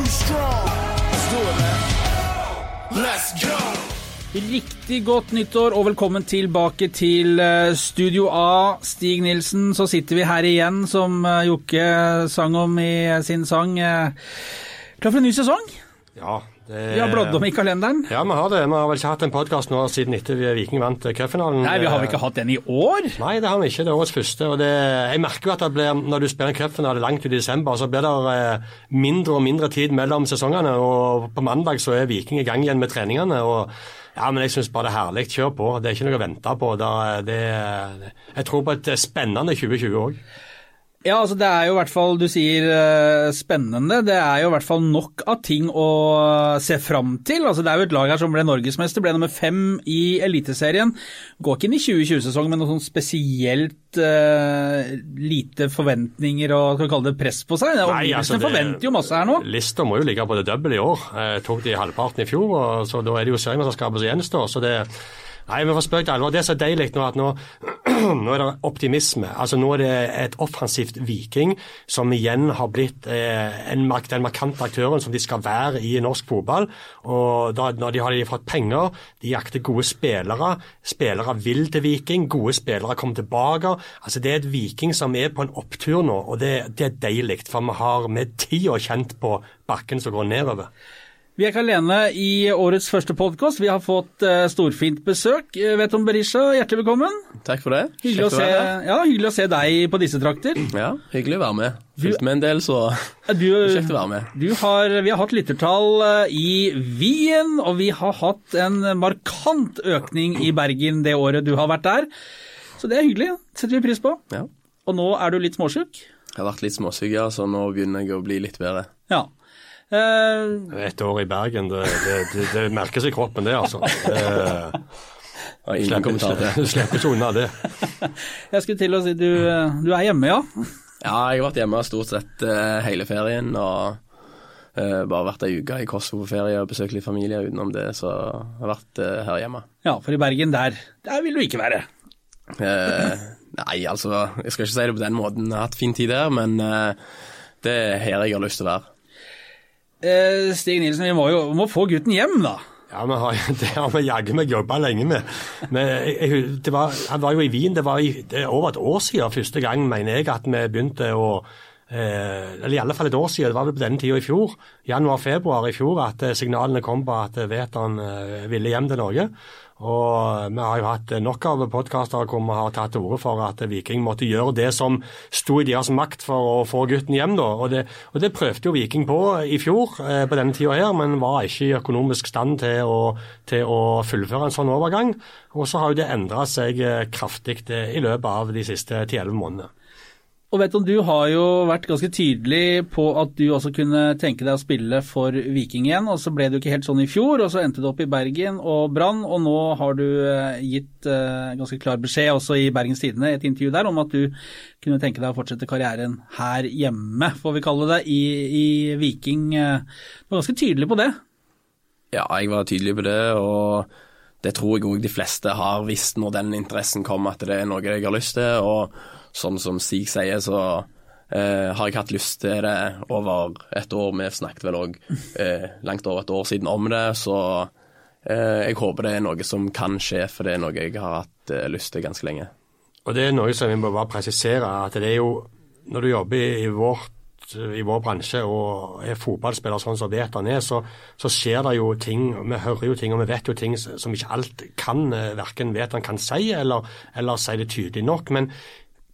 too strong. Let's do it, man. Let's go. Riktig godt nyttår og velkommen tilbake til eh, Studio A. Stig Nilsen, så sitter vi her igjen, som eh, Jokke sang om i sin sang. Eh, Klar for en ny sesong? Ja, det, Vi har bladd om i kalenderen. Ja, vi har det. Vi har vel ikke hatt en podkast nå siden etter Viking vant cupfinalen. Nei, vi har vel ikke hatt den i år? Nei, det har vi ikke. Det er årets første. og det, Jeg merker jo at det blir, når du spiller en cupfinale langt ut i desember, så blir det eh, mindre og mindre tid mellom sesongene. og På mandag så er Viking i gang igjen med treningene. og ja, men Jeg syns bare det er herlig. Kjør på. Det er ikke noe å vente på. Det, det, jeg tror på et spennende 2020 òg. Ja, altså det er jo i hvert fall, du sier eh, spennende, det er jo i hvert fall nok av ting å se fram til. Altså Det er jo et lag her som ble norgesmester, ble nummer fem i Eliteserien. Går ikke inn i 2020-sesongen med noe sånn spesielt uh, lite forventninger og skal vi kalle det press på seg. Nei, altså, det- forventer jo masse her nå. Lista må jo ligge på det dobbelte i år. Jeg tok de halvparten i fjor, og så da er det jo seriemesterskapet som gjenstår. så det Nei, men for spøk til alvor. Det er så deilig nå at nå, nå er det optimisme. Altså Nå er det et offensivt Viking som igjen har blitt eh, en, den markante aktøren som de skal være i norsk fotball. Og da, Når de har de fått penger, de jakter gode spillere. Spillere vil til Viking, gode spillere kommer tilbake. Altså Det er et Viking som er på en opptur nå, og det, det er deilig. For vi har med tida kjent på bakken som går nedover. Vi er ikke alene i årets første podkast. Vi har fått eh, storfint besøk. Eh, Veton Berisha, hjertelig velkommen. Takk for det. Hyggelig å, se, ja, hyggelig å se deg på disse trakter. Ja, hyggelig å være med. Fylt med en del, så Du, kjekt å være med. du har, vi har hatt lyttertall eh, i Wien, og vi har hatt en markant økning i Bergen det året du har vært der. Så det er hyggelig. setter vi pris på. Ja. Og nå er du litt småsjuk? Jeg har vært litt småsyk, ja, så nå begynner jeg å bli litt bedre. Ja. Eh, Et år i Bergen, det, det, det, det merkes i kroppen, det, altså. Du det. slipper, ikke unna det. jeg skulle til å si du, eh, du er hjemme, ja? Ja, jeg har vært hjemme stort sett eh, hele ferien, og Uh, bare vært ei uke i Kosovo på ferie og besøkt litt familie utenom det, så jeg har vært uh, her hjemme. Ja, for i Bergen, der, der vil du ikke være. Uh, nei, altså, jeg skal ikke si det på den måten. Jeg har hatt fin tid der, men eh, det er her jeg har lyst til å være. Eh, Stig Nilsen, vi må jo må få gutten hjem, da. Ja, har, Det har vi jaggu meg jobba lenge med. Men jeg, var, han var jo i Wien, det var i, det er over et år siden første gang, mener jeg, at vi begynte å eh, Eller i alle fall et år siden, det var vel på denne tida i fjor, januar-februar i fjor, at eh, signalene kom på at eh, Veton ville hjem til Norge. Og vi har jo hatt nok av podkaster hvor vi har tatt til orde for at Viking måtte gjøre det som sto i deres makt for å få gutten hjem. da. Og det, og det prøvde jo Viking på i fjor eh, på denne tida her, men var ikke i økonomisk stand til å, til å fullføre en sånn overgang. Og så har jo det endra seg eh, kraftig eh, i løpet av de siste 10-11 månedene. Og vet du, du har jo vært ganske tydelig på at du også kunne tenke deg å spille for Viking igjen, og så ble det jo ikke helt sånn i fjor, og så endte det opp i Bergen og Brann, og nå har du eh, gitt eh, ganske klar beskjed også i Bergens Tidende, et intervju der, om at du kunne tenke deg å fortsette karrieren her hjemme, får vi kalle det, i, i Viking. eh. Du var ganske tydelig på det. Ja, jeg var tydelig på det, og det tror jeg òg de fleste har visst når den interessen kom, at det er noe jeg har lyst til. Og sånn som Sig sier, så eh, har jeg hatt lyst til det over et år. Vi snakket vel òg eh, langt over et år siden om det, så eh, jeg håper det er noe som kan skje, for det er noe jeg har hatt eh, lyst til ganske lenge. Og det er noe som vi må bare presisere, at det er jo når du jobber i, vårt i vår bransje og er fotballspiller sånn som Veton er, så, så skjer det jo ting, vi hører jo ting og vi vet jo ting som ikke alt kan, eh, verken han kan si eller, eller si det tydelig nok. men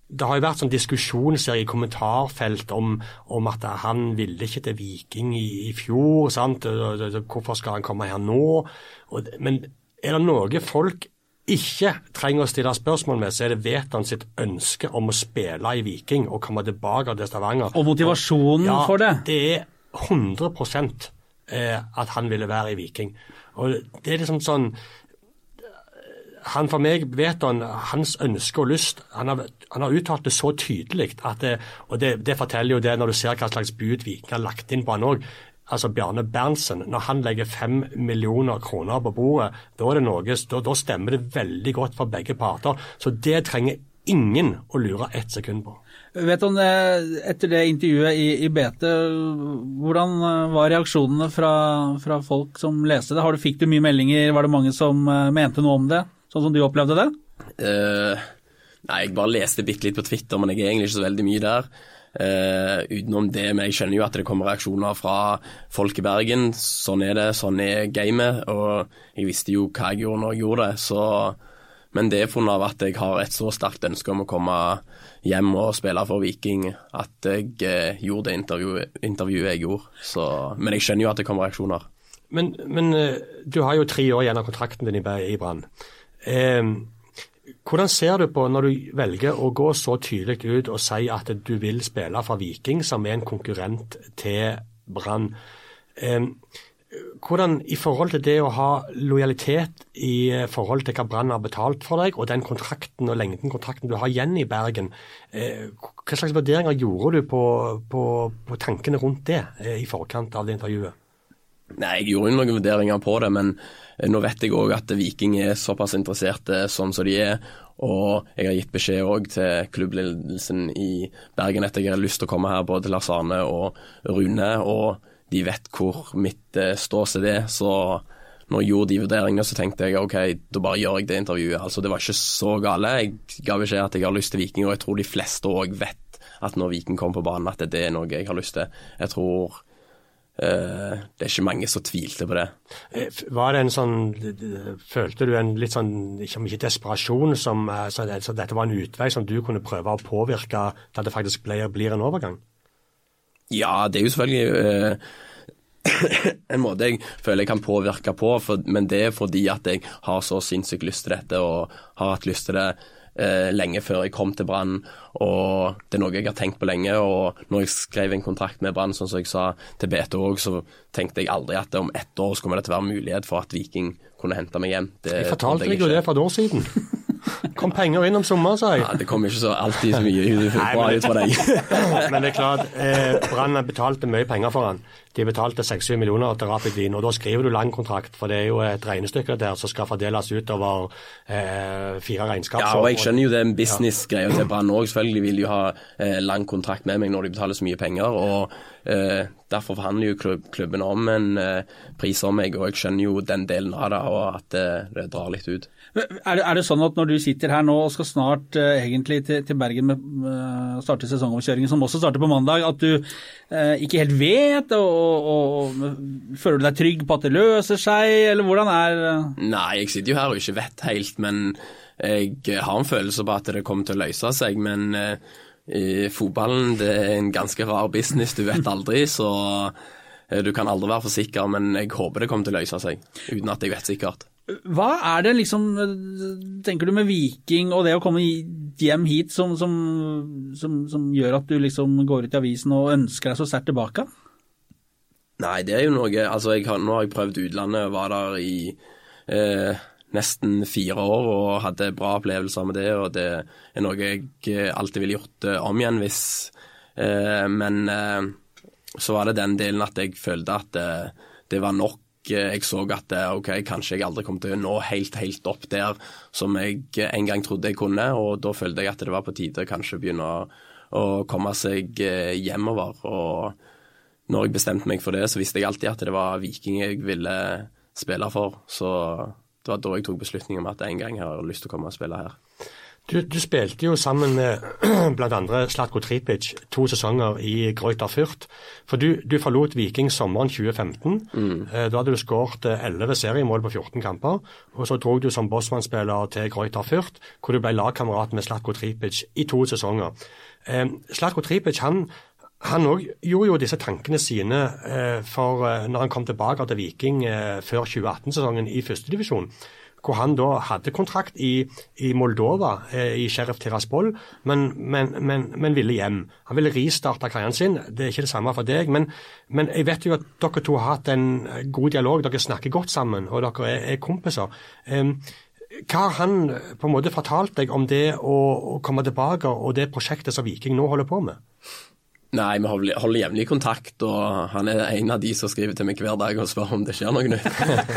det har jo vært sånn diskusjonsserie i kommentarfelt om, om at han ville ikke til Viking i, i fjor. sant? Hvorfor skal han komme her nå? Og, men er det noe folk ikke trenger å stille spørsmål med, så er det Vetan sitt ønske om å spille i Viking og komme tilbake til Stavanger. Og motivasjonen ja, for det. Det er 100 eh, at han ville være i Viking. Og det er liksom sånn han for meg vet han, hans ønske og lyst Han har, han har uttalt det så tydelig, at det, og det, det forteller jo det når du ser hva slags bud Viking har lagt inn på han òg. Altså Bjarne Berntsen, når han legger fem millioner kroner på bordet, da, er det noe, da, da stemmer det veldig godt for begge parter. Så det trenger ingen å lure ett sekund på. Vet om det, Etter det intervjuet i, i BT, hvordan eh, var reaksjonene fra, fra folk som leste det? Du, fikk du mye meldinger, var det mange som uh, mente noe om det, sånn som du opplevde det? Uh, nei, jeg bare leste bitte litt på Twitter, men jeg er egentlig ikke så veldig mye der. Uh, utenom det, men jeg skjønner jo at det kommer reaksjoner fra folk i Bergen. Sånn er det, sånn er gamet. Og jeg visste jo hva jeg gjorde når jeg gjorde det, så Men det er funnet av at jeg har et så sterkt ønske om å komme hjem og spille for Viking at jeg uh, gjorde det intervjuet, intervjuet jeg gjorde. Så, men jeg skjønner jo at det kommer reaksjoner. Men, men du har jo tre år igjen av kontrakten din i, i Brann. Eh, hvordan ser du på når du velger å gå så tydelig ut og si at du vil spille for Viking, som er en konkurrent til Brann? Eh, hvordan i forhold til det å ha lojalitet i forhold til hva Brann har betalt for deg, og den kontrakten og lengden kontrakten du har igjen i Bergen, eh, hva slags vurderinger gjorde du på, på, på tankene rundt det eh, i forkant av det intervjuet? Nei, Jeg gjorde noen vurderinger på det, men eh, nå vet jeg òg at Viking er såpass interesserte sånn som de er. Og jeg har gitt beskjed òg til klubbledelsen i Bergen at jeg har lyst til å komme her, både Lars Arne og Rune. og de vet hvor mitt eh, ståsted er. Så når jeg gjorde de vurderingene, så tenkte jeg ok, da bare gjør jeg det intervjuet. Altså, Det var ikke så gale. Jeg ga beskjed at jeg har lyst til Viking, og jeg tror de fleste òg vet at når Viking kommer på banen, at det er noe jeg har lyst til. Jeg tror det er ikke mange som tvilte på det. Eh, var det en sånn Følte du en litt sånn, ikke, ikke desperasjon, som, så, så dette var en utvei som du kunne prøve å påvirke da det faktisk ble, blir en overgang? Ja, det er jo selvfølgelig uh, en måte jeg føler jeg kan påvirke på, for, men det er fordi at jeg har så sinnssykt lyst til dette og har hatt lyst til det uh, lenge før jeg kom til Brann. Og det er noe jeg har tenkt på lenge. Og når jeg skrev en kontrakt med Brann, sånn som jeg sa til BT òg, så tenkte jeg aldri at om ett år så kommer det til å være mulighet for at Viking kunne hente meg hjem. Det, jeg fortalte deg jo det for et år siden. kom penger inn om sommeren, sa jeg. Ja, det kom ikke så alltid så mye bra ut fra deg. Men det er klart, eh, Brann betalte mye penger for han. De betalte 6-7 millioner til Rapid Wien, og da skriver du lang kontrakt. For det er jo et regnestykke der som skal fordeles utover eh, fire regnskap. Ja, og jeg skjønner jo det business-greia til Brann òg. Selvfølgelig vil de ha eh, lang kontrakt med meg når de betaler så mye penger. og eh, Derfor forhandler jo klubb, klubben om en eh, pris om meg, og jeg skjønner jo den delen av det, og at eh, det drar litt ut. Er det, er det, sånn at når du sitter her nå og skal snart uh, egentlig til, til, Bergen med uh, starte sesongomkjøringen, som også starter på mandag, at du uh, ikke helt vet, og, og, og, føler du deg trygg på at det løser seg, eller hvordan er Nei, jeg sitter jo her og ikke vet helt, men jeg har en følelse på at det kommer til å løse seg. Men i fotballen det er en ganske rar business, du vet aldri, så du kan aldri være for sikker, men jeg håper det kommer til å løse seg, uten at jeg vet sikkert. Hva er det liksom, tenker du med Viking og det å komme hjem hit som, som, som, som gjør at du liksom går ut i avisen og ønsker deg så sterkt tilbake? Nei, det er jo noe Altså, har, nå har jeg prøvd utlandet var der i eh, nesten fire år og hadde bra opplevelser med det, og det er noe jeg alltid ville gjort eh, om igjen hvis eh, Men eh, så var det den delen at jeg følte at eh, det var nok jeg så at ok, kanskje jeg aldri kom til å nå helt, helt opp der som jeg en gang trodde jeg kunne, og da følte jeg at det var på tide kanskje å begynne å, å komme seg eh, hjemover. Og når jeg bestemte meg for det, så visste jeg alltid at det var Viking jeg ville spille for. Så det var da jeg tok beslutningen om at en gang jeg har lyst til å komme og spille her. Du, du, spilte jo sammen med bl.a. Slatko Tripic to sesonger i Greuter Fürth. For du, du, forlot Viking sommeren 2015. Mm. Eh, da hadde du skåret 11 eh, seriemål på 14 kamper. Og så dro du som bossmannsspiller til Greuter Fürth, hvor du ble lagkamerat med Slatko Tripic i to sesonger. Eh, Slatko Tripic han han òg gjorde jo disse tankene sine eh, for eh, når han kom tilbake til Viking eh, før 2018-sesongen i førstedivisjon hvor han da hadde kontrakt i, i Moldova, i Sheriff Tiraspol, men, men, men, men, ville hjem. Han ville ristarte karrieren sin. Det er ikke det samme for deg. Men, jeg vet jo at dere to har hatt en god dialog, dere snakker godt sammen, og dere er, er kompiser. Um, hva har han på en måte fortalt deg om det å, å komme tilbake og det prosjektet som Viking nå holder på med? Nei, vi holder holder jevnlig kontakt, og han er en av de som skriver til meg hver dag og spør om det skjer noe nytt.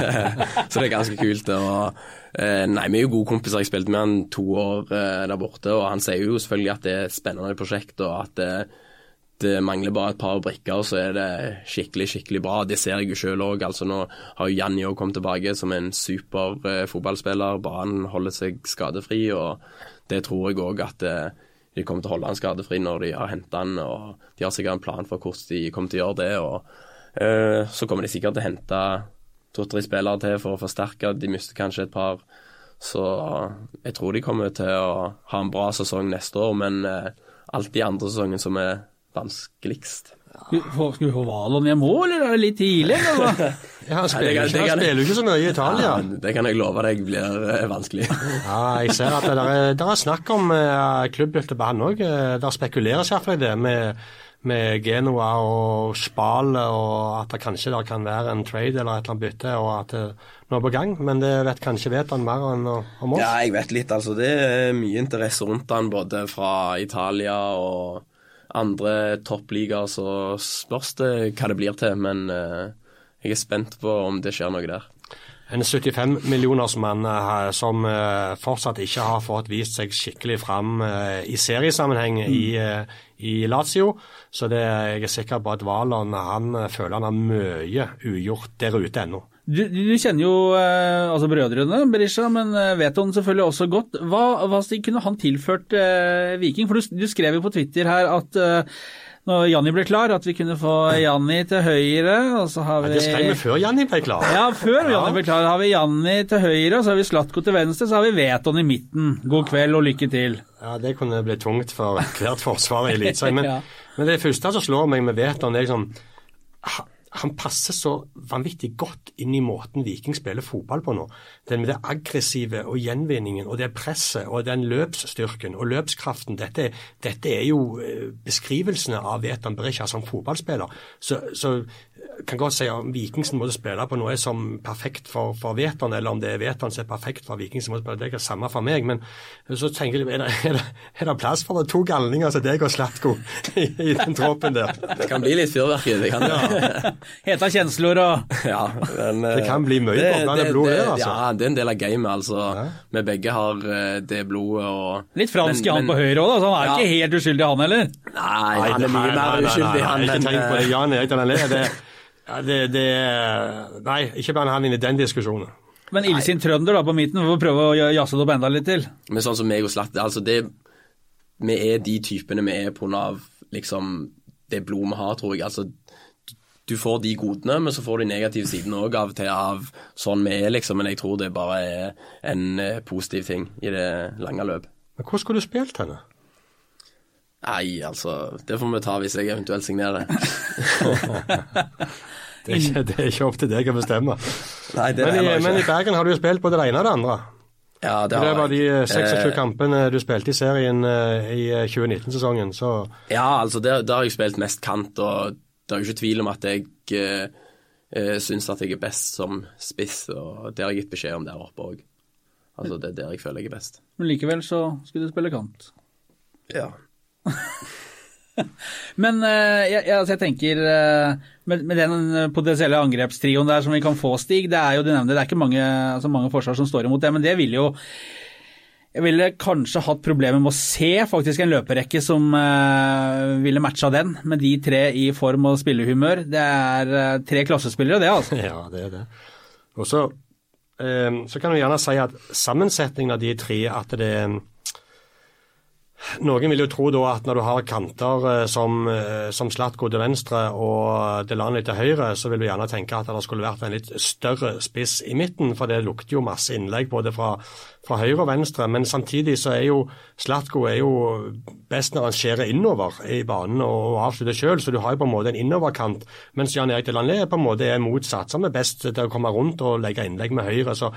så det er ganske kult. Og, eh, nei, vi er jo gode kompiser. Jeg spilte med han to år eh, der borte, og han sier jo selvfølgelig at det er et spennende prosjekt, og at det, det mangler bare et par brikker, så er det skikkelig, skikkelig bra. Det ser jeg jo sjøl òg. Altså, nå har jo Janni òg kommet tilbake som en super eh, fotballspiller, bare han holder seg skadefri, og det tror jeg òg at eh, de kommer til å holde han skadefri når de har hentet han, og de har sikkert en plan for hvordan de kommer til å gjøre det. og eh, Så kommer de sikkert til å hente to-tre spillere til for å forsterke. De mister kanskje et par. Så jeg tror de kommer til å ha en bra sesong neste år, men eh, alt i andre sesongen som er vanskeligst. Skal vi få- mål, Valon hjem òg, eller er det litt tidlig? Eller? Ja, han spiller, jo ikke, ikke så mye i Italia. Ja, det kan jeg love deg blir eh, vanskelig. Ja, jeg ser at det er, det er snakk om uh, klubbbytte på han òg. Det spekuleres iallfall i det med, med Genoa og Spal, og at det kanskje der kan være en trade eller et eller annet bytte, og at det nå er på gang. Men det vet kanskje vet han mer enn om oss. Ja, jeg vet litt. Altså, det er mye interesse rundt han, både fra Italia og andre toppligaer. Så spørs det hva det blir til. Men eh, jeg er spent på om det skjer noe der. En 75 millioners mann som eh, fortsatt ikke har fått vist seg skikkelig fram eh, i seriesammenheng i, eh, i Lazio. Så det, jeg er sikker på at Valon han eh, føler han har mye ugjort der ute ennå. Du, du kjenner jo eh, altså brødrene Berisha, men eh, Veton selvfølgelig også godt. Hva, hva kunne han tilført eh, Viking? For du, du skrev jo på Twitter her at eh, når Janni ble klar, at vi kunne få Janni til høyre, og så har vi Ja, Det skrev vi før Janni ble klar. Ja, før Janni ble klar, har vi Janni til høyre, og så har vi Slatko til venstre, så har vi Veton i midten. God kveld og lykke til. Ja, Det kunne bli tungt for hvert forsvar i Eliteserien. Men, Ja. men det første som slår meg med Veton, er liksom Han passer så vanvittig godt inn i måten Viking spiller fotball på nå. Den med det aggressive og gjenvinningen og det presset og den løpsstyrken og løpskraften. Dette, dette er jo eh, beskrivelsene av Veton Berisha som fotballspiller. Så, så kan godt si om Vikings måte å spille på noe som er perfekt for, for Veton, eller om det er Veton som er perfekt for Vikings måte å spille, det er ikke samme for meg. Men så tenker jeg, er det, er det, er det plass for to galninger som deg og Slatko i, i den troppen der? Det kan bli litt fyrverkeri. Det kan det. Heta kjensler og Ja, men, Det kan bli mye det- boblende blod det- der, altså. Ja, det er en del av gamet. Altså. Vi begge har eh, det blodet og litt fransk i han men- på høyre òg, så han er Ja. ikke helt uskyldig han heller. Nei, han er mye nei, mer nei, nei, uskyldig, nei, han. Ikke tenk på det, eh, Jan Erik Dahlén. Ja, det, det Nei, ikke bland han inn i den diskusjonen. Men illsint trønder da på midten, vi får prøve å jazze det opp enda litt til. Men sånn som meg og Slatt, altså det Vi er de typene vi er pga. liksom det blod vi har, tror jeg. Altså du får de godene, men så får du de negative sidene òg av og til av sånn vi er, liksom. Men jeg tror det bare er en eh, positiv ting i det lange løp. Men hvor skulle du spilt henne? Nei, altså Det får vi ta hvis jeg eventuelt signerer. Det er, ikke, det er ikke opp til deg å bestemme. Nei, det Men i, men i. Bergen har du jo spilt både det ene og det andre. Ja, det løpet av de eh, 26 Eh, kampene du spilte i serien eh, i eh, 2019-sesongen, så Ja, altså der, der har jeg spilt mest kant, og det er jo ikke tvil om at jeg eh, eh, syns at jeg er best som spiss, og det har jeg gitt beskjed om der oppe òg. Altså det er der jeg føler jeg er best. Men likevel så skulle du spille kant. Ja. Men eh, jeg, altså jeg tenker eh, med, med den potensielle angrepstrioen der som vi kan få, Stig, det er jo du nevner, det er ikke mange, altså mange forsvar som står imot det, men det vil jo jeg ville kanskje hatt problemer med å se faktisk en løperekke som eh, ville matcha den, med de tre i form og spillehumør. Det er eh, tre klassespillere, det, altså. Ja, det er det. Og eh, så kan vi gjerne si at sammensetningen av de tre at det er noen vil jo tro da at når du har kanter eh, som, eh, som Slatko til venstre og Delani til høyre, så vil du gjerne tenke at det skulle vært en litt større spiss i midten, for det lukter jo masse innlegg både fra, fra høyre og venstre. Men samtidig så er jo Slatko er jo best når han skjærer innover i banen og avslutter sjøl, så du har jo på en måte en innoverkant. Mens Jan Erik Delanlé på en måte er motsatt, som er best til å komme rundt og legge innlegg med høyre. så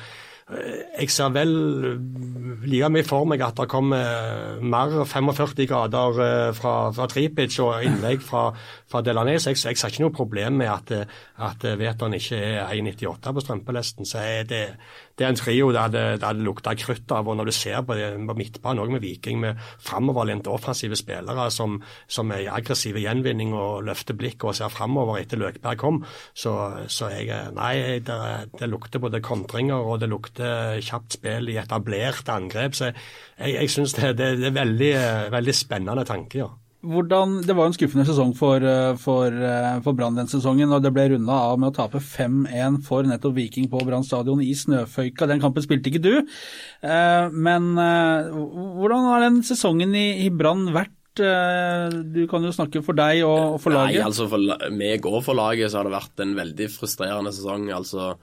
jeg ser vel like mye for meg at det kommer mer 45 grader eh, fra, fra Tripic og innlegg fra, fra Delanes. jeg, jeg ser ikke noe problem med at, at Veton ikke er 1,98 på strømpelesten. Så er det, det er en trio det hadde, det lukta krutt av. og Når du ser på, det, på midtbanen òg med Viking, med framoverlente offensive spillere som, som er i aggressiv gjenvinning og løfter blikket og ser framover etter Løkberg kom, så, så jeg, nei, det, det, lukter både kontringer og det lukter kjapt spill i etablerte angrep. så jeg, jeg syns det, det, er veldig, veldig spennende tanke. ja. Hvordan, det var en skuffende sesong for, eh, for, eh, for Brann den sesongen, og det ble runda av med å tape 5-1 for nettopp Viking på Brann stadion i snøføyka. Den kampen spilte ikke du, eh, men hvordan har den sesongen i, i Brann vært? Du kan jo snakke for deg og for laget. Nei, altså For meg og for laget så har det vært en veldig frustrerende sesong. altså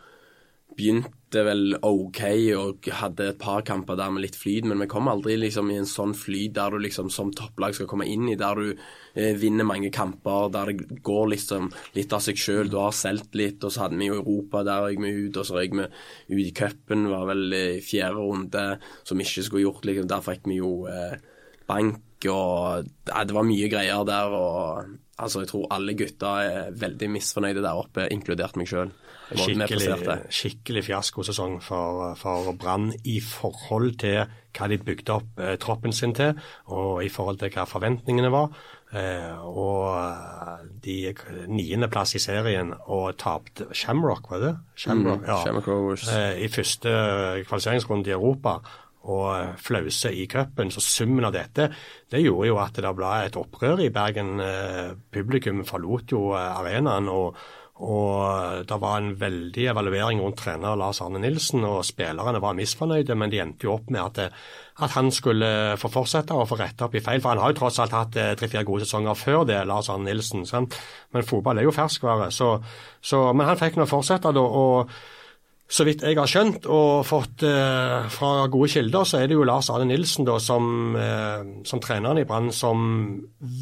begynte vel OK og hadde et par kamper der med litt flyt, men vi kom aldri liksom i en sånn flyt der du liksom som topplag skal komme inn i, der du eh, vinner mange kamper, der det går liksom litt av seg sjøl. Du har solgt litt, og så hadde vi jo Europa, der røyk vi ut, og så røyk vi ut i cupen, var vel i fjerde runde, som vi ikke skulle gjort, liksom. Der fikk vi jo eh, bank, og ja, det var mye greier der. og altså Jeg tror alle gutta er veldig misfornøyde der oppe, inkludert meg sjøl. Skikkelig, skikkelig fiaskosesong for, for Brann i forhold til hva de bygde opp eh, troppen sin til, og i forhold til hva forventningene var. Eh, og eh, de niendeplass i serien og tapte Shamrock, var det? Shamrock, mm, ja. Shamrock eh, I første kvalifiseringsrunde i Europa og eh, flause i cupen. Så summen av dette det gjorde jo at det ble et opprør i Bergen. Eh, publikum forlot jo arenaen. og og Det var en veldig evaluering rundt trener Lars Arne Nilsen, og spillerne var misfornøyde, men de endte jo opp med at, at han skulle få fortsette og få rette opp i feil. For han har jo tross alt hatt eh, tre-fire gode sesonger før det, Lars Arne Nilsen. Sant? Men fotball er jo ferskvare. Så, så, men han fikk nå fortsette, da. og så vidt jeg har skjønt og fått eh, fra gode kilder, så er det jo Lars Arne Nilsen da, som, eh, som treneren i Brann som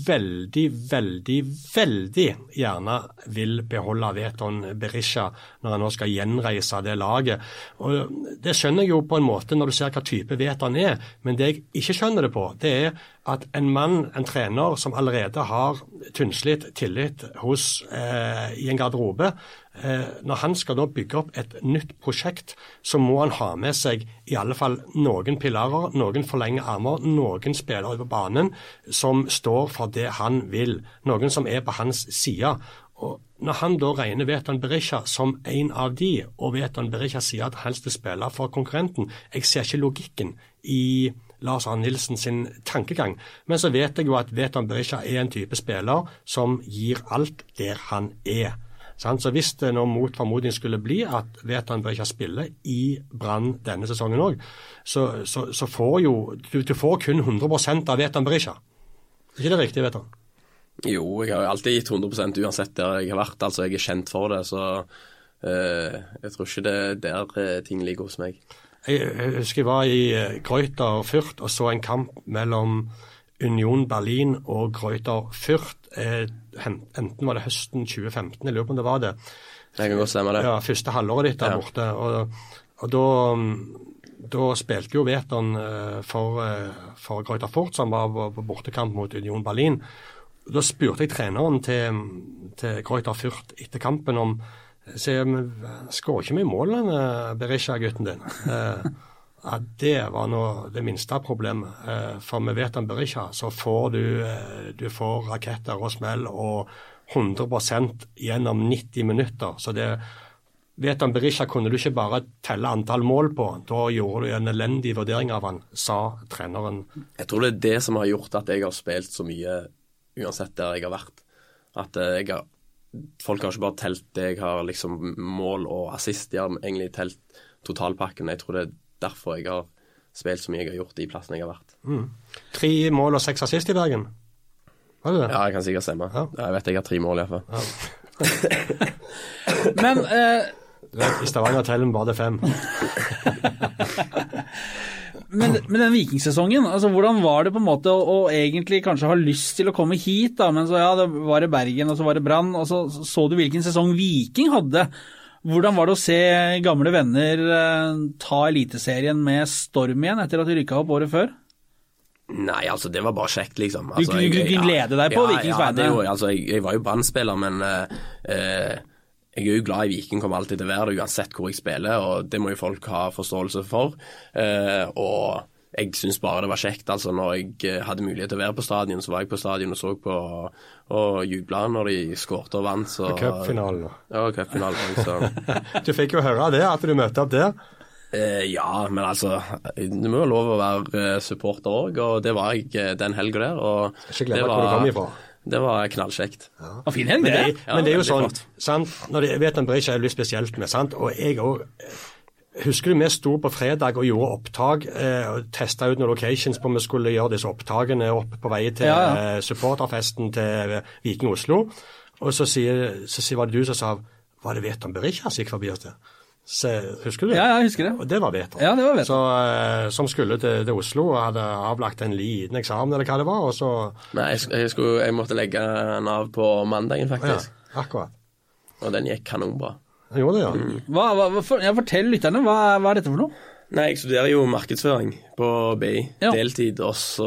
veldig, veldig, veldig gjerne vil beholde Veton Berisha når han nå skal gjenreise det laget. Og Det skjønner jeg jo på en måte når du ser hva type Veton er, men det jeg ikke skjønner det på, det er at en mann, en trener som allerede har tynnslitt tillit hos, eh, i en garderobe, når han skal da bygge opp et nytt prosjekt, så må han ha med seg i alle fall noen pilarer, noen forlengede armer, noen spillere på banen som står for det han vil. Noen som er på hans side. Og Når han da regner Veton Berisha som en av de, og Veton Berisha sier at han helst vil spille for konkurrenten, jeg ser ikke logikken i Lars Arne Nilsen sin tankegang. Men så vet jeg jo at Veton Berisha er en type spiller som gir alt der han er. Så hvis det nå mot formodning skulle bli at Veton ikke spille i Brann denne sesongen òg, så, så, så, får jo du, du får kun 100 av Veton Berisha. Er ikke det riktig, Veton? Jo, jeg har alltid gitt 100 uansett der jeg har vært. Altså, jeg er kjent for det. Så øh, jeg tror ikke det er der eh, ting ligger hos meg. Jeg, jeg husker jeg var i Kreuter og Fürth og så en kamp mellom Union Berlin og Greuter Fürth. Eh, enten var det høsten 2015, jeg lurer på om det var det. Det kan godt stemme det. Ja, Første halvåret ditt der ja. borte. Og, og da, da, spilte jo Veton eh, for, eh, for Greuter Fürth, som var på bortekamp mot Union Berlin. Da spurte jeg treneren til, til Greuter Fürth etter kampen om jeg, Skårer ikke vi i mål, Berisha-gutten din? Eh, ja, Det var nå det minste problemet. For for med Veton Berisha så får du, eh, du får raketter og smell og 100% gjennom 90 minutter. Så det Veton Berisha kunne du ikke bare telle antall mål på. Da gjorde du en elendig vurdering av han, sa treneren. Jeg tror det er det som har gjort at jeg har spilt så mye uansett der jeg har vært. At jeg har folk har ikke bare telt det jeg har liksom mål og assist, de har egentlig telt totalpakken. Jeg tror det er derfor jeg har spilt så mye jeg har gjort i plassen jeg har vært. Mm. Tre mål og seks assist i Bergen? Var det det? Ja, jeg kan sikkert stemme. Ja. Jeg vet jeg har tre mål iallfall. Ja. Men eh... I Stavanger teller vi bare fem. men, men, den vikingsesongen, altså hvordan var det på en måte å, å, egentlig kanskje ha lyst til å komme hit, da, men så ja, det var det Bergen og så var det Brann, og så så du hvilken sesong Viking hadde. Hvordan var det å se gamle venner eh, ta Eliteserien med storm igjen etter at de rykka opp året før? Nei, altså det var bare kjekt, liksom. Altså, du, kunne glede deg på ja, Vikings vegne? Ja, altså, jeg, jeg, var jo brann men uh, uh, jeg er jo glad i Viking, kommer alltid til å være det uansett hvor jeg spiller, og det må jo folk ha forståelse for. Uh, og jeg syns bare det var kjekt. altså Når jeg eh, hadde mulighet til å være på stadion, så var jeg på stadion og så på og jubla når de skårte og vant. Så, Cupfinalen. Ja, cupfinalen Du fikk jo høre det, at du møtte opp der. eh, Ja, men altså Det må jo lov å være eh, supporter òg, og det var jeg eh, den helga der. Og Ikke glemme det hvor du kom ifra. Det var knallkjekt. Og fin helg, Men det, er- men det er jo sånn, sant? Når det, vet en Berisha er litt spesielt med, sant? og jeg òg Husker du vi sto på fredag og gjorde opptak eh, og testa ut noen locations på om vi skulle gjøre disse opptakene opp på vei til Ja, ja. eh, supporterfesten til eh, Viking Oslo. Og så, sier, så sier, var det du som sa Var det Veton Berisha som gikk forbi oss der? Så, husker du det? Ja, jeg husker det. Og det var Veton. Ja, det var Veton. Så, eh, som skulle til, til Oslo og hadde avlagt en liten eksamen eller hva det var. og så... Nei, jeg, jeg, skulle, jeg måtte legge den av på mandagen, faktisk. Ja, akkurat. Og den gikk kanonbra. Gjorde det, ja. Mm. Hva, hva, for, jeg fortell lytterne, hva, hva er dette for noe? Nei, jeg studerer jo markedsføring på BI. Ja. Deltid, og så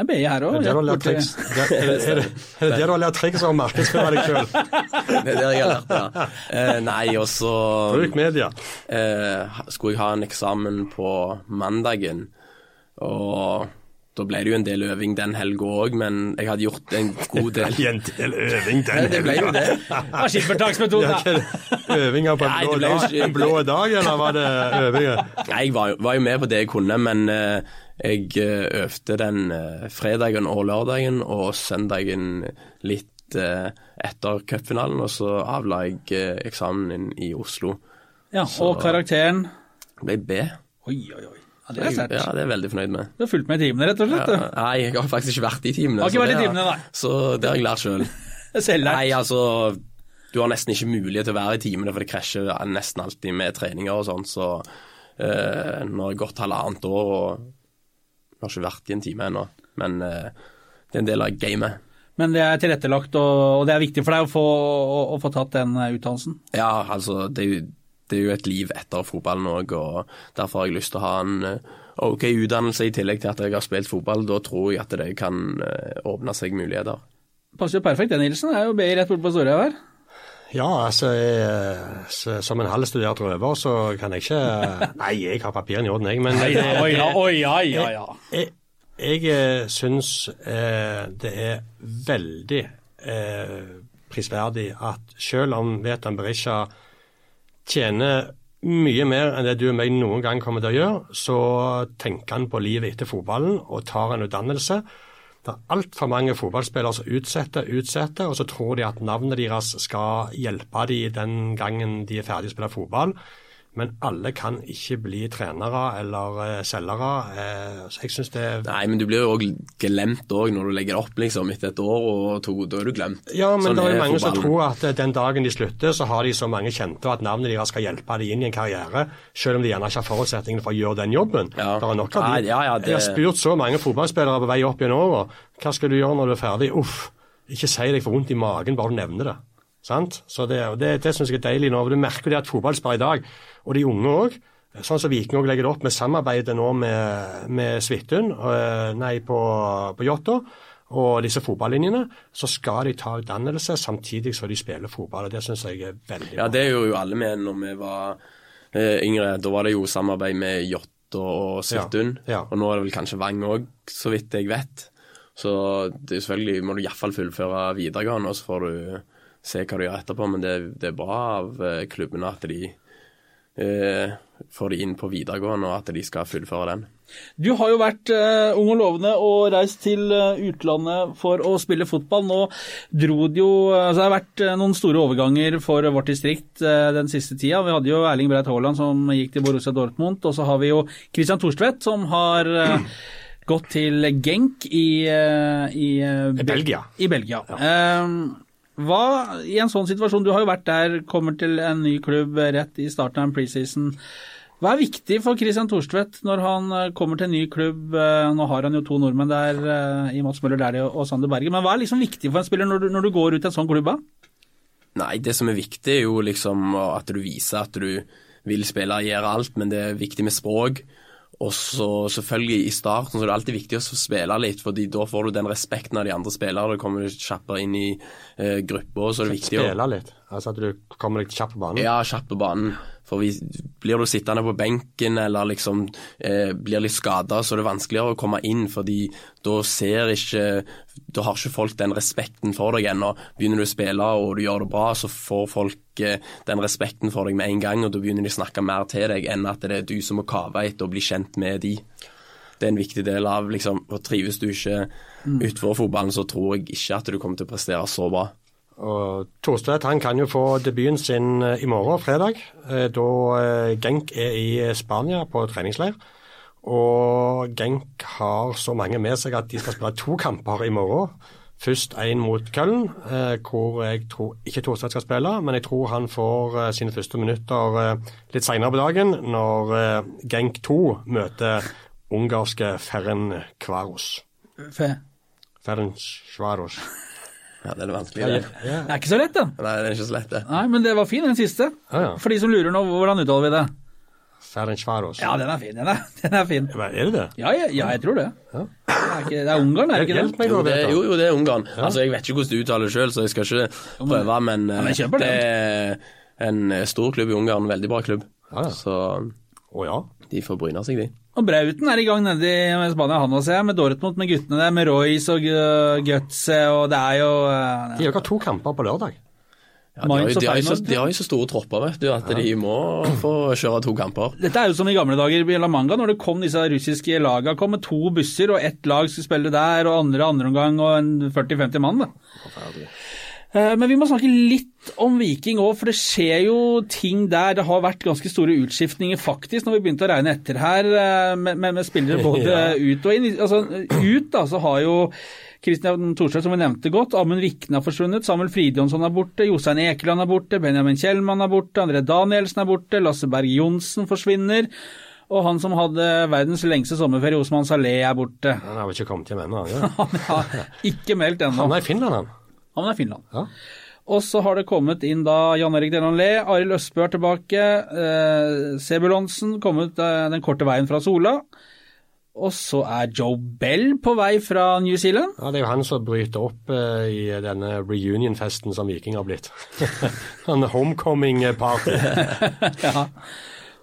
Er BI her òg. Er det der du har lært triks? Er det, er er der du har lært triks om å markedsføre deg sjøl? Det er det jeg har lært, det. Eh, nei, og så Bruk media. eh, skulle jeg ha en eksamen på mandagen, og da ble det jo en del øving den helga òg, men jeg hadde gjort en god del. En del øving den Det ble jo det. Ja, Skippertaksmetoden, da. Øvinger på en blå, det dag, ikke- en blå dag, eller var det øvinger? Nei, jeg var, var jo med på det jeg kunne, men uh, jeg eh, øvde den uh, fredagen og lørdagen, og søndagen litt uh, etter cupfinalen, og så avla jeg eksamen inn i Oslo. Ja, og karakteren Det ble B. Oi, oi, oi. Ja, det er sterkt. Ja, det er jeg veldig fornøyd med. Du har fulgt med i timene, rett og slett. Ja, nei, jeg har faktisk ikke vært i timene. Har ikke vært i timene, nei. Så det har jeg lært sjøl. Selvlært. Nei, altså Du har nesten ikke mulighet til å være i timene, for det krasjer nesten alltid med treninger og sånn, så uh, nå har jeg gått halvannet år og jeg har ikke vært i en time ennå. Men uh, det er en del av gamet. Men det er tilrettelagt, og, og det er viktig for deg å få, å, å få tatt den eh, utdannelsen. Ja, altså det er, jo, det er jo et liv etter fotballen òg, og derfor har jeg lyst til å ha en eh, OK utdannelse i tillegg til at jeg har spilt fotball. Da tror jeg at det kan eh, åpne seg muligheter. Passer jo perfekt, det, Nilsen. Det er jo BI rett borte på Storhaug her. Ja, altså jeg, så, Som en halvstudert røver, så kan jeg ikke Nei, jeg har papirene i orden, jeg. Men Oi, oi, oi, ja, oi, jeg, jeg eh, syns eh, det er veldig eh, prisverdig at selv om Vetan Berisha tjener mye mer enn det du og meg noen gang kommer til å gjøre, så tenker han på livet etter fotballen og tar en utdannelse. Det er altfor mange fotballspillere som utsetter, utsetter, og så tror de at navnet deres skal hjelpe dem den gangen de er ferdig å spille fotball. Men alle kan ikke bli trenere eller eh, selgere. Eh, så jeg syns det Nei, men du blir jo òg glemt òg når du legger opp, liksom. Etter et år og to, da er du glemt. Ja, men Sånn det er jo er mange som tror at eh, den dagen de slutter, så har de så mange kjente, at navnet deres skal hjelpe dem inn i en karriere, selv om de gjerne ikke har forutsetningene for å gjøre den jobben. Ja. Det er nok av de. ja, ja, det- Jeg har spurt så mange fotballspillere på vei opp gjennom åra. Hva skal du gjøre når du er ferdig? Uff, ikke si deg for vondt i magen, bare du nevner det. Sant? Så det, det, det syns jeg er deilig nå. og Du merker det at fotballspillere i dag, og de unge òg, sånn som Viking legger det opp med samarbeidet nå med, med Svithun, øh, nei, på, på Jåttå og disse fotballinjene, så skal de ta utdannelse samtidig som de spiller fotball. og Det syns jeg er veldig Ja, det gjorde jo alle med når vi var eh, yngre. Da var det jo samarbeid med Jåttå og Svithun. Ja, ja. Og nå er det vel kanskje Vang òg, så vidt jeg vet. Så det er selvfølgelig må du iallfall fullføre videregående, og så får du se hva du gjør etterpå. Men det, det er bra av eh, klubbene at de eh, får de inn på videregående, og at de skal fullføre den. Du har jo vært eh, ung og lovende og reist til eh, utlandet for å spille fotball. Nå dro det jo altså Det har vært eh, noen store overganger for vårt distrikt eh, den siste tida. Vi hadde jo Erling Breit Haaland som gikk til Borussia Dortmund, og så har vi jo Christian Thorstvedt som har eh, gått til Genk i, eh, i, eh, Belgia. I Belgia. Eh, hva, I en sånn situasjon, du har jo vært der, kommer til en ny klubb rett i starten av en preseason. Hva er viktig for Christian Thorstvedt når han eh, kommer til en ny klubb? Eh, Nå har han jo to nordmenn der, eh, i Mats Møller Dæhlie og Sander Berge. Men hva er liksom viktig for en spiller når du, når du går ut i en sånn klubb? Nei, det som er viktig er jo liksom at du viser at du vil spille og gjøre alt, men det er viktig med språk. Og så selvfølgelig i starten så er det alltid viktig å spille litt, fordi da får du den respekten av de andre spillerne. Du kommer kjappere inn i uh, gruppa, så er det viktig å Spille litt. Altså at du kommer deg kjapt på banen. Ja, kjapt på banen. For hvis, blir du sittende på benken eller liksom eh, blir litt skada, så er det vanskeligere å komme inn, fordi da ser ikke Da har ikke folk den respekten for deg ennå. Begynner du å spille og du gjør det bra, så får folk eh, den respekten for deg med en gang, og da begynner de å snakke mer til deg enn at det er du som må kave etter og bli kjent med de. Det er en viktig del av liksom, og Trives du ikke utenfor fotballen, så tror jeg ikke at du kommer til å prestere så bra. Og Thorstvedt han kan jo få debuten sin eh, i morgen, fredag, eh, da eh, Genk er i Spania på treningsleir. Og Genk har så mange med seg at de skal spille to kamper i morgen. Først én mot Köln, eh, hvor jeg tror ikke Thorstvedt skal spille, men jeg tror han får sine første minutter litt senere på dagen, når Genk 2 møter ungarske Ferren Kvaros. Fe. Ferren Kvaros. Ja, det er vanskelig, det. Ja, Det er ikke så lett, den. Nei, det er ikke så lett, det. Nei, men det var fin, den siste. ja. ja. For de som lurer nå, hvordan uttaler vi det? Ferencvaros. Ja, den er fin. Den er, den er fin. Men Er det det? Ja, ja, ja jeg tror det. Ja. Det er, ikke, det er Ungarn, er det ikke det? meg, Jo, det, er, jo, jo, det er Ungarn. Altså, Jeg vet ikke hvordan du uttaler det sjøl, så jeg skal ikke prøve, men, Ja, men eh, det er en stor klubb i Ungarn, en veldig bra klubb. Ja, ja. Så Å ja. De får bryne seg, de. Og Brauten er i gang nede i Spania, han også, med Dortmund, med guttene der, med Royce og Gutse, og det er jo ja. De har ikke to kamper på lørdag. Ja, de, har jo, de, har så, de har jo så store tropper, vet du, at de må få kjøre to kamper. Dette er jo som i gamle dager i La Manga, når det kom disse russiske lagene. kom med to busser, og ett lag skulle spille der, og andre andre omgang, og en 40-50 mann. da. Eh, Men vi må snakke litt om Viking òg, for det skjer jo ting der. Det har vært ganske store utskiftninger, faktisk, når vi begynte å regne etter her, eh, med, med, med spillere både Ja. ut og inn. Altså, ut da, så har jo Kristian Thorstvedt, som vi nevnte godt, Amund Vikne har forsvunnet, Samuel Fridjonsson er borte, Jostein Ekeland er borte, Benjamin Kjellmann er borte, André Danielsen er borte, Lasse Berg Johnsen forsvinner. Og han som hadde verdens lengste sommerferie, Osman Saleh, er borte. Han har vel ikke kommet hjem ennå? Ja. Han har ikke meldt ennå. Han er i Finland, han. Han er Finland. Ja. Og så har det kommet inn da Jan Erik Delanlé, Arild Østbø er tilbake, eh, Sebulonsen kommet eh, den korte veien fra Sola. Og så er Joe Bell på vei fra New Zealand. Ja, Det er jo han som bryter opp eh, i denne reunion-festen som Viking har blitt. sånn homecoming-party. ja.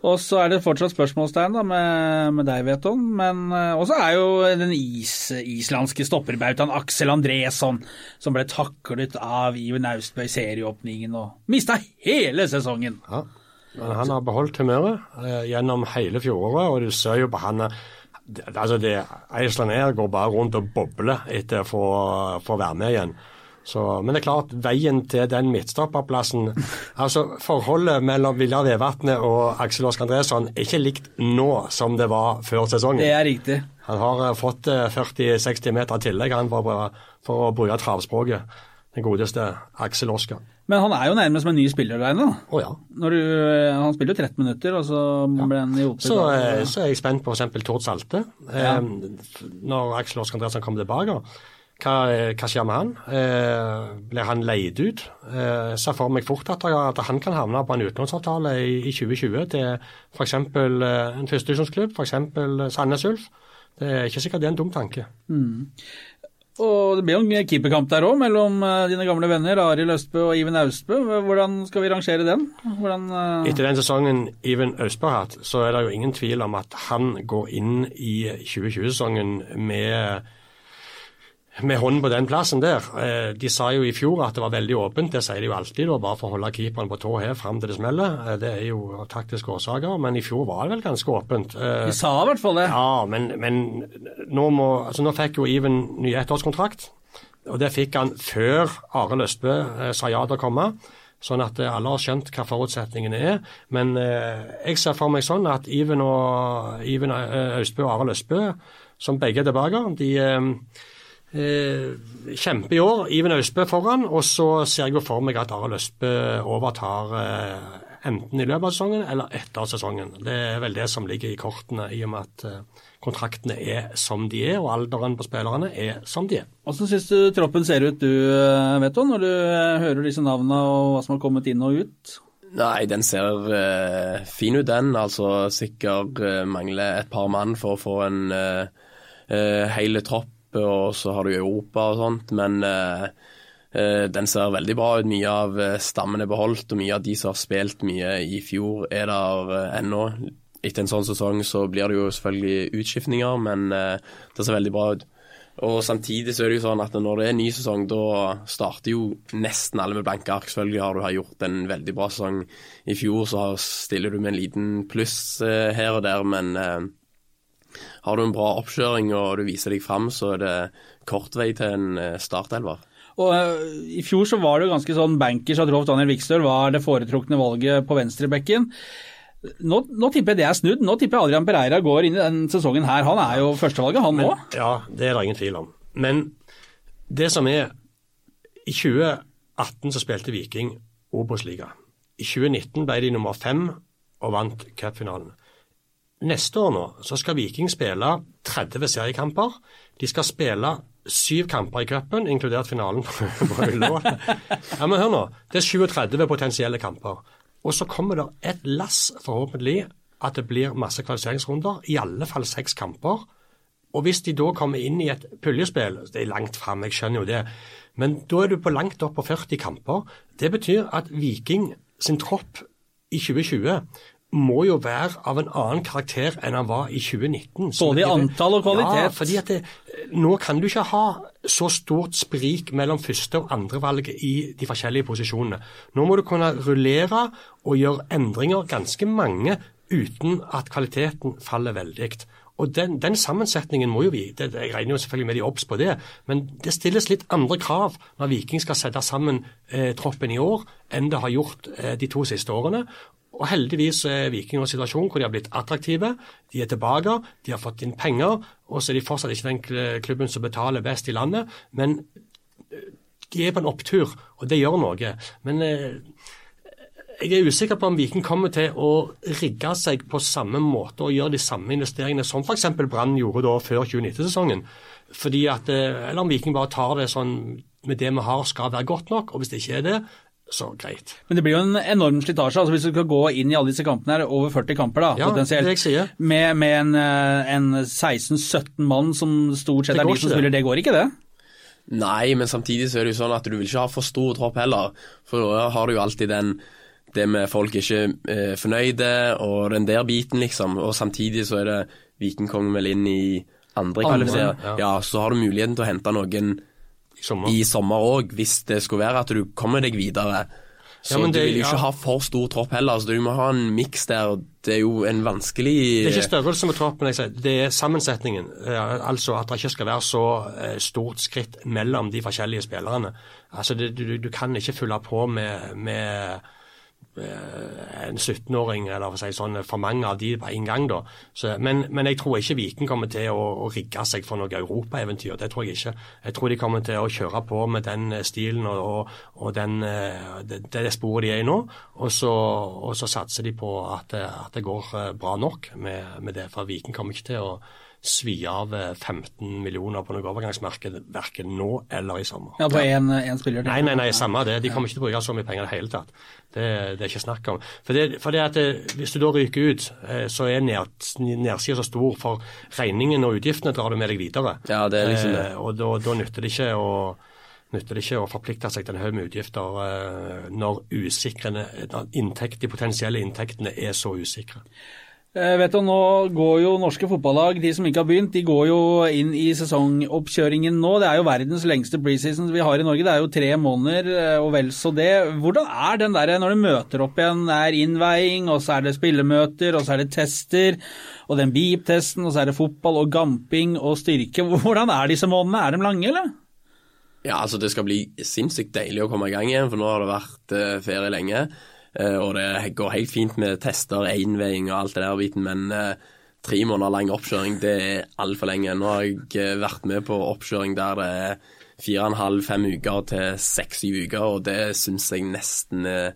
Og så er det fortsatt spørsmålstegn da med, med deg, Veton. Men eh, også er jo den is, islandske stopperbautaen Aksel Andresson, som ble taklet av Iven Austbø i serieåpningen og mista hele sesongen. Ja. Men han har beholdt humøret eh, gjennom hele fjoråret, og du ser jo på han eh, altså det, Iceland Air går bare rundt og bobler etter å få være med igjen. Så, men det er klart, veien til den midtstopperplassen altså Forholdet mellom Viljar Vevatnet og Aksel Oskar Andresson er ikke likt nå som det var før sesongen. Det er riktig. Han har eh, fått eh, 40-60 meter tillegg han for, for å bruke travspråket. Den godeste Aksel Oskar. Men han er jo nærmest som en ny spiller der inne. Å ja. Når du, eh, han spiller jo 13 minutter, og så ble han hjulpet. Så, eh, så er jeg spent på f.eks. Tord Salte. Ja. Eh, når Aksel Oskar Andresson kommer tilbake, hva, eh, hva skjer med han? Eh, blir han leid ut? Eh, ser for meg fort at, at han kan havne på en utenlandsavtale i, i 2020 til f.eks. Eh, en førstedivisjonsklubb, f.eks. Sandnes Ulf. Det er ikke sikkert det er en dum tanke. Og det blir jo en keeperkamp der òg, mellom eh, dine gamle venner Arild Østbø og Iven Austbø. Hvordan skal vi rangere den? Hvordan, uh... Etter den sesongen Iven Austbø har hatt, så er det jo ingen tvil om at han går inn i 2020-sesongen med med hånden på den plassen der. Eh, De sa jo i fjor at det var veldig åpent, det sier de jo alltid, da, bare for å holde keeperen på tå her fram til det smeller. Eh, Det er jo av taktiske årsaker, men i fjor var det vel ganske åpent. De sa i hvert fall det. Ja, men, men nå, må, altså nå fikk jo Iven ny ettårskontrakt, og det fikk han før Arild Østbø eh, sa ja til å komme. Sånn at eh, alle har skjønt hva forutsetningene er. Men eh, jeg ser for meg sånn at Iven og Iven eh, Austbø og Arild Østbø, som begge er tilbake, de eh, eh, i år. Iven Austbø foran, og så ser jeg jo for meg at Arild Østbø overtar eh, enten i løpet av sesongen eller etter sesongen. Det er vel det som ligger i kortene, i og med at eh, kontraktene er som de er, og alderen på spillerne er som de er. Hvordan syns du troppen ser ut du, vet du, når du hører disse navnene og hva som har kommet inn og ut? Nei, den ser eh, fin ut, den. Altså sikkert eh, mangler et par mann for å få en eh, eh, hel tropp, og så har du Europa og sånt. Men eh, eh, den ser veldig bra ut. Mye av eh, stammen er beholdt, og mye av de som har spilt mye i fjor, er der eh, ennå. Etter en sånn sesong så blir det jo selvfølgelig utskiftninger, men eh, det ser veldig bra ut. Og samtidig så er det jo sånn at når det er ny sesong, da starter jo nesten alle med blanke ark. Selvfølgelig har du gjort en veldig bra sesong i fjor, så stiller du med en liten pluss her og der, men har du en bra oppkjøring og du viser deg fram, så er det kort vei til en eh, startelver. Og eh, I fjor så var det jo ganske sånn bankers at Rolf Daniel Vikstøl var det foretrukne valget på venstrebekken. Nå, nå tipper jeg det er snudd. Nå tipper jeg Adrian Pereira går inn i den sesongen her. Han er jo førstevalget, han òg. Ja, det er det ingen tvil om. Men det som er I 2018 så spilte Viking Obos-liga. I 2019 ble de nummer fem og vant cupfinalen. Neste år nå så skal Viking spille 30 seriekamper. De skal spille syv kamper i cupen, inkludert finalen på Ullevål. Ja, men hør nå. Det er 37 potensielle kamper. Og så kommer det et lass, forhåpentlig, at det blir masse kvalifiseringsrunder. I alle fall seks kamper. Og hvis de da kommer inn i et puljespill, det er langt fram, jeg skjønner jo det, men da er du på langt opp på 40 kamper. Det betyr at Viking sin tropp i 2020 må jo være av en annen karakter enn han var i 2019. Så Både i antall og kvalitet. Ja, fordi at det, nå kan du ikke ha så stort sprik mellom første og andre valget i de forskjellige posisjonene. Nå må du kunne rullere og gjøre endringer, ganske mange, uten at kvaliteten faller veldig. Og den, den sammensetningen må jo vi det, Jeg regner jo selvfølgelig med de obs på det, men det stilles litt andre krav når Viking skal sette sammen eh, troppen i år, enn det har gjort eh, de to siste årene. Og heldigvis er Viking i en situasjon hvor de har blitt attraktive. De er tilbake, de har fått inn penger, og så er de fortsatt ikke den klubben som betaler best i landet. Men eh, de er på en opptur, og det gjør noe. Men eh, jeg er usikker på om Viking kommer til å rigge seg på samme måte og gjøre de samme investeringene som f.eks. Brann gjorde da før 2019-sesongen. Fordi at, eh, Eller om Viking bare tar det sånn med det vi har skal være godt nok, og hvis det ikke er det, så greit. Men det blir jo en enorm slitasje. Altså hvis du skal gå inn i alle disse kampene her, over 40 kamper da, Ja, potensielt, det jeg sier. med, med en, eh, en 16-17 mann som stort sett er de som spiller, det går ikke det? Nei, men samtidig så er det jo sånn at du vil ikke ha for stor tropp heller. For da har du jo alltid den det med folk ikke er fornøyde, og den der biten, liksom. Og samtidig så er det Vikingkongen vel inn i andre Andre, ja. Ja. så har du muligheten til å hente noen sommer. i sommer òg, hvis det skulle være at du kommer deg videre. Så Ja, men du vil jo ikke ja. ha for stor tropp heller, så du må ha en miks der. Det er jo en vanskelig Det er ikke størrelsen på troppen, jeg sier. det er sammensetningen. Eh, Altså at det ikke skal være så eh, stort skritt mellom de forskjellige spillerne. Altså det, du, du kan ikke fylle på med, med eh, en 17-åring, eller for å si sånn, for mange av de på en gang. da. Så, men, men jeg tror ikke Viking kommer til å, å rigge seg for noe europaeventyr. Det tror jeg ikke. Jeg tror de kommer til å kjøre på med den eh, stilen og, og, og den, eh, det, det sporet de er i nå. Og så, og så satser de på at, at det går eh, bra nok med, med det. For Viking kommer ikke til å svi av eh, 15 millioner på noe overgangsmarked, verken nå eller i sommer. Ja, på én spiller? Nei, nei, nei, samme det. De kommer ikke til å bruke så mye penger i det hele tatt. Det, det er ikke snakk om. For, det, for det at det, Hvis du da ryker ut, eh, så er ned, nedsida så stor, for regningen og utgiftene drar du med deg videre. Ja, det er liksom det. Eh, og da, da nytter det ikke å nytter det ikke å forplikte seg til en haug med utgifter eh, når, usikre, når inntekt, de potensielle inntektene er så usikre. Eh, vet du, Nå går jo norske fotballag, de som ikke har begynt, de går jo inn i sesongoppkjøringen nå. Det er jo verdens lengste preseason vi har i Norge. Det er jo tre måneder eh, og vel så det. Hvordan er den der når du møter opp igjen? Det er innveiing, og så er det spillemøter, og så er det tester, og den beep-testen, og så er det fotball og gamping og styrke. Hvordan er disse månedene? Er de lange, eller? Ja, altså det skal bli sinnssykt deilig å komme i gang igjen, for nå har det vært eh, ferie lenge. Eh, og det går helt fint med tester, einveiing og alt det der biten, men eh, tre måneder lang oppkjøring, det er altfor lenge. Nå har jeg eh, vært med på oppkjøring der det er fire og en halv, fem uker til seks-syv uker, og det syns jeg nesten er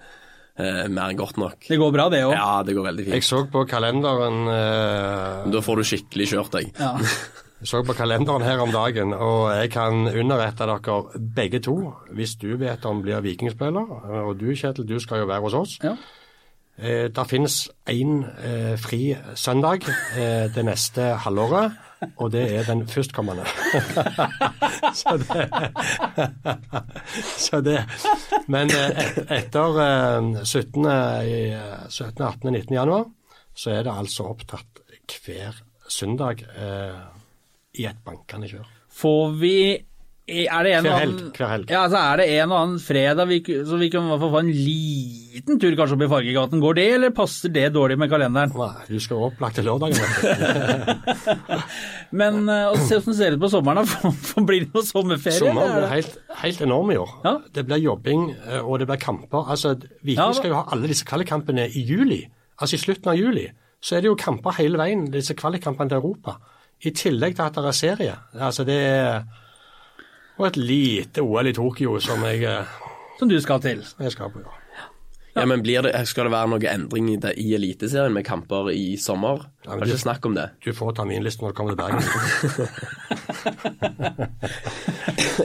eh, mer godt nok. Det går bra, det òg. Ja, det går veldig Jeg så på kalenderen eh, Da får du skikkelig kjørt deg. Ja. Så på kalenderen her om dagen, og jeg kan underrette dere begge to, hvis du vet om blir vikingspiller, og du Kjetil, du skal jo være hos oss. Ja. Eh, det finnes én eh, fri søndag eh, det neste halvåret, og det er den førstkommende. så det Så det Men eh, etter eh, 17., i, eh, 17., 18., 19. januar, så er det altså opptatt hver søndag eh, i et bankende kjør. Får vi er det en Hver helg, hver helg. Ja, altså er det en og annen fredag vi, så vi kan i hvert fall få en liten tur kanskje opp i Fargegaten. Går det, eller passer det dårlig med kalenderen? Nei, du skal opplagt til lørdagen. Men uh, se hvordan det ser ut på sommeren, da. Blir det noe sommerferie? Sommeren er blir helt, helt enorm i år. Ja. Det blir jobbing, eh, og det blir kamper. Altså, Viking Ja, skal jo ha alle disse kvalikkampene i juli. Altså i slutten av juli. Så er det jo kamper hele veien, disse kvalikkampene til Europa. I tillegg til at det er serie. Altså det er Og et lite OL i Tokyo som jeg, eh, Som du skal til. jeg skal på. Ja. Ja, men blir det, Skal det være noe endring i, det, i Eliteserien med kamper i sommer? Ja, det er ikke snakk om det. Du får terminlisten når du kommer til Bergen.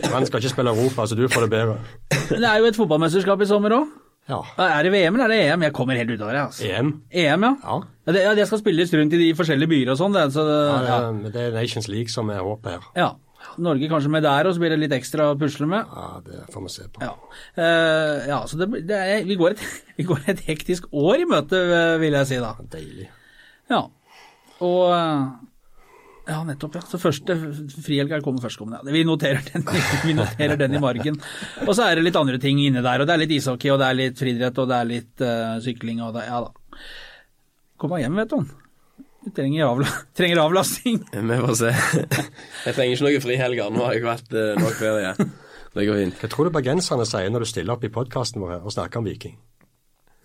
Man skal ikke spille Europa, så du får det bedre. Det er jo et fotballmesterskap i sommer òg. Ja. Er det VM eller er det EM? Jeg kommer helt ut av det. Altså. EM. EM, ja. Ja. Ja, det, ja, det skal spilles rundt i de forskjellige byer og sånn. det, Så, det- Ja, ja. det, det er Nations League som er håpet her. ja. Norge kanskje med der, og så blir det litt ekstra å pusle med. Ja, Det får vi se på. Ja, uh, ja så det, det er, vi, går et, vi går et hektisk år i møte, vil jeg si da. Deilig. Ja. Og eh, Ja, nettopp, ja. Så første frihelga kommer førstkommende. Ja. Vi, noterer den, vi noterer den i margen. Og så er det litt andre ting inne der. Og det er litt ishockey, og det er litt friidrett, og det er litt uh, sykling, og det Ja da. Kom deg hjem, vet du. Du trenger, avla trenger avlasting. Vi får se. Jeg trenger ikke noe frihelger. Nå har jeg vært eh, nok ferie. Det går fint. Hva tror du bergenserne sier når du stiller opp i podkasten vår og snakker om Viking?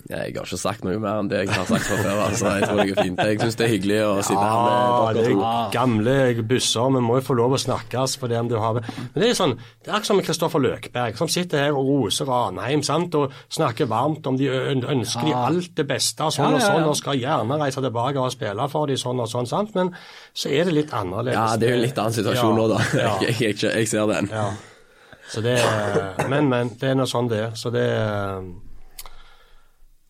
Ja, jeg har ikke sagt noe mer enn det jeg har sagt fra før. Altså, jeg tror det er fint. Jeg syns det er hyggelig å sitte her med Ja, det dere to. gamle busser, vi må jo få lov å snakkes for det om du har Men det er sånn, det er akkurat som med Kristoffer Løkberg, som sitter her og roser Ranheim sant, og snakker varmt om de ønsker ønsker de alt det beste, sånn Ja, og ja, sånn, og skal gjerne reise tilbake og spille for de sånn og sånn, sant? men så er det litt annerledes. Ja, det er jo en litt annen situasjon Ja, nå, da. Ja, Jeg, jeg, jeg, jeg ser den. ja. Så det er, men, men, det er nå sånn det er. Så det er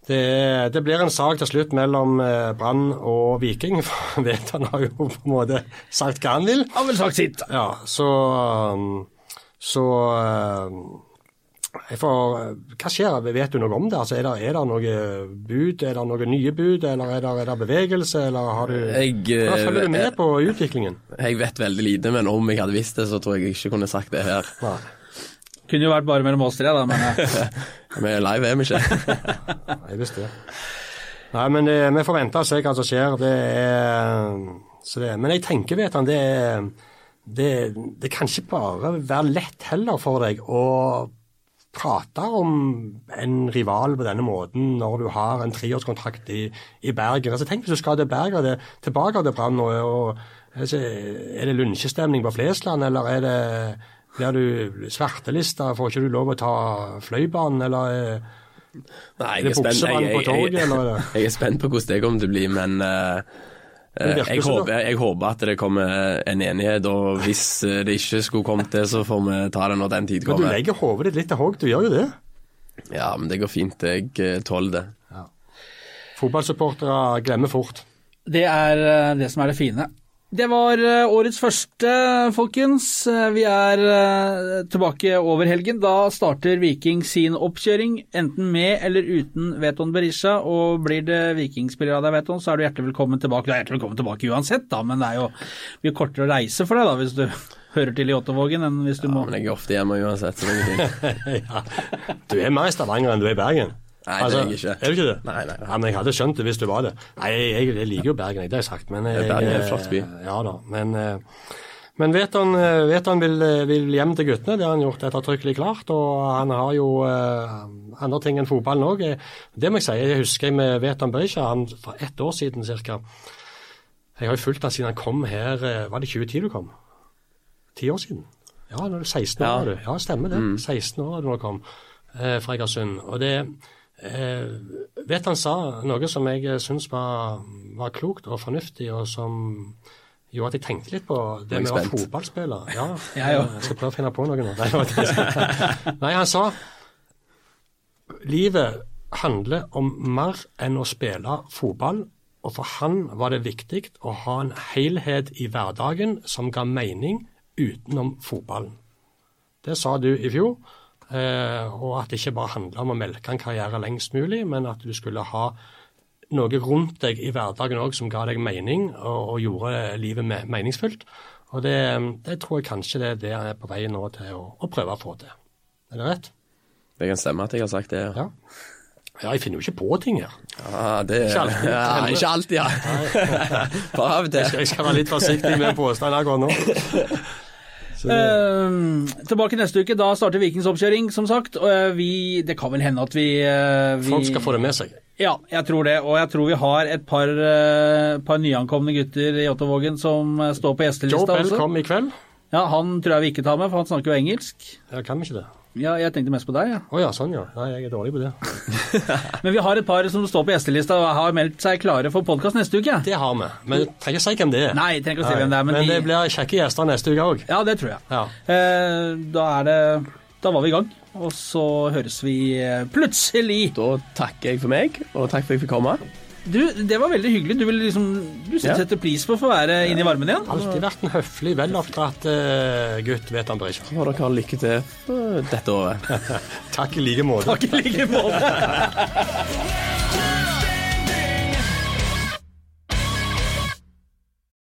det, det blir en sak til slutt mellom eh, Brann og Viking. for Veton har jo på en måte sagt hva han vil. Har vel sagt sitt. Ja, så um, Så jeg får, Hva skjer? Vet du noe om det? Altså, er, det er det noe bud? Er det noe nye bud, eller er det, er det bevegelse? Eller har du Jeg, Hva følger du med på utviklingen? Jeg vet veldig lite, men om jeg hadde visst det, så tror jeg ikke kunne sagt det her. Nei. Kunne jo vært bare mellom oss tre, da, men eh, Vi er live, er vi ikke? Nei, visst det. Nei, men det, vi får vente og se hva som skjer. Det er, så det, men jeg tenker, vet han, det, er- det, det kan ikke bare være lett heller for deg å prate om en rival på denne måten når du har en treårskontrakt i, i Bergen. Altså, tenk hvis du skal til Bergen, det, tilbake til Brann, og, og altså, er det lunsjestemning på Flesland, eller er det blir du svartelista, får ikke du lov å ta Fløibanen, eller eh, Nei, jeg er spent, Jeg, jeg, jeg, eller? det- jeg er spent på hvordan det kommer til å bli, men Det jeg, håper, jeg håper at det kommer en enighet, og hvis eh, det ikke skulle kommet til, så får vi ta det når den tid kommer. Men du legger hodet ditt litt til hogg, du gjør jo det. Ja, men det går fint. Jeg tåler det. Fotballsupportere glemmer fort. Det er det som er det fine. Det var eh, årets første, folkens. Eh, Vi er eh, tilbake over helgen. Da starter Viking sin oppkjøring, enten med eller uten Veton Berisha. Og blir det Vikingspiller av deg, Veton, så er du hjertelig velkommen tilbake. Du er hjertelig velkommen tilbake uansett, da, men det er jo mye kortere å reise for deg da, hvis du hører til i åttåvågen, enn hvis du Ja, må men jeg er ofte hjemme uansett, så det er ja. Du er mer i Stavanger enn du er i Bergen. Altså, Nei, det er jeg ikke. Er du ikke det? Nei, nei, nei. Ja, men jeg hadde skjønt det hvis du var det. Nei, jeg, jeg liker jo Bergen, det har jeg sagt. Men jeg, Bergen er en flott by. Ja da, men eh, men vet han, eh, vet han vil, eh, vil hjem til guttene, det har han gjort ettertrykkelig klart. Og han har jo eh, andre ting enn fotballen òg. Det må jeg si. Jeg husker med Veton Bøysja, han for ett år siden ca. Jeg har jo fulgt han siden han kom her eh, Var det 2010 du kom? Ti år siden? Ja, nå er du 16 år, Ja. er du. Ja, stemmer det. 16 år er du kom eh, fra Egersund. Og det eh, Vet han sa noe som jeg syns var, var klokt og fornuftig, og som gjorde at jeg tenkte litt på det med å være fotballspiller. Ja, Jeg jeg skal prøve å finne på noe nå. Jeg Nei han sa livet handler om mer enn å spille fotball. Og for han var det viktig å ha en helhet i hverdagen som ga mening utenom fotballen. Det sa du i fjor. Eh, og at det ikke bare handla om å melke en karriere lengst mulig, men at du skulle ha noe rundt deg i hverdagen òg som ga deg mening og, og gjorde livet me meningsfullt. Og det, det, tror jeg kanskje det er det jeg er på vei nå til å, å, prøve å få til. Er det rett? Det kan stemme at jeg har sagt det. Ja. Ja, jeg finner jo ikke på ting her. Ja, det Ikke alltid. Ja, ikke alltid, ja. Bare av og til. jeg skal være litt forsiktig med påstander akkurat nå. Eh, tilbake neste uke, da starter Vikings oppkjøring, som sagt. Og eh, vi, det kan vel hende at vi, eh, vi Folk skal få det med seg. Ja, jeg tror det. Og jeg tror vi har et par, eh, par nyankomne gutter i Ottavågen som står på Joe gjestelista Bell også. kom i kveld. Ja, Han tror jeg vi ikke tar med, for han snakker jo engelsk. Ja, kan vi ikke det? Ja, jeg tenkte mest på deg, ja. Å ja, sånn ja. Nei, jeg er dårlig på det. Men vi har et par som står på gjestelista og har meldt seg klare for podkast neste uke. Det har vi. Men jeg trenger ikke si hvem det er. Nei, jeg trenger ikke å si hvem det er, men, men de, det blir kjekke gjester neste uke òg. Ja, det tror jeg. Ja. Eh, da er det Da var vi i gang. Og så høres vi eh, plutselig Da takker jeg for meg, og takk for at jeg fikk komme. Du, det var veldig hyggelig. Du vil liksom Du Ja. setter pris på å få være inne i varmen igjen. Alltid vært en høflig, veloppdratt uh, gutt, vet han ikke. Og dere har lykke til dette året. Takk i like måte. Takk i like måte.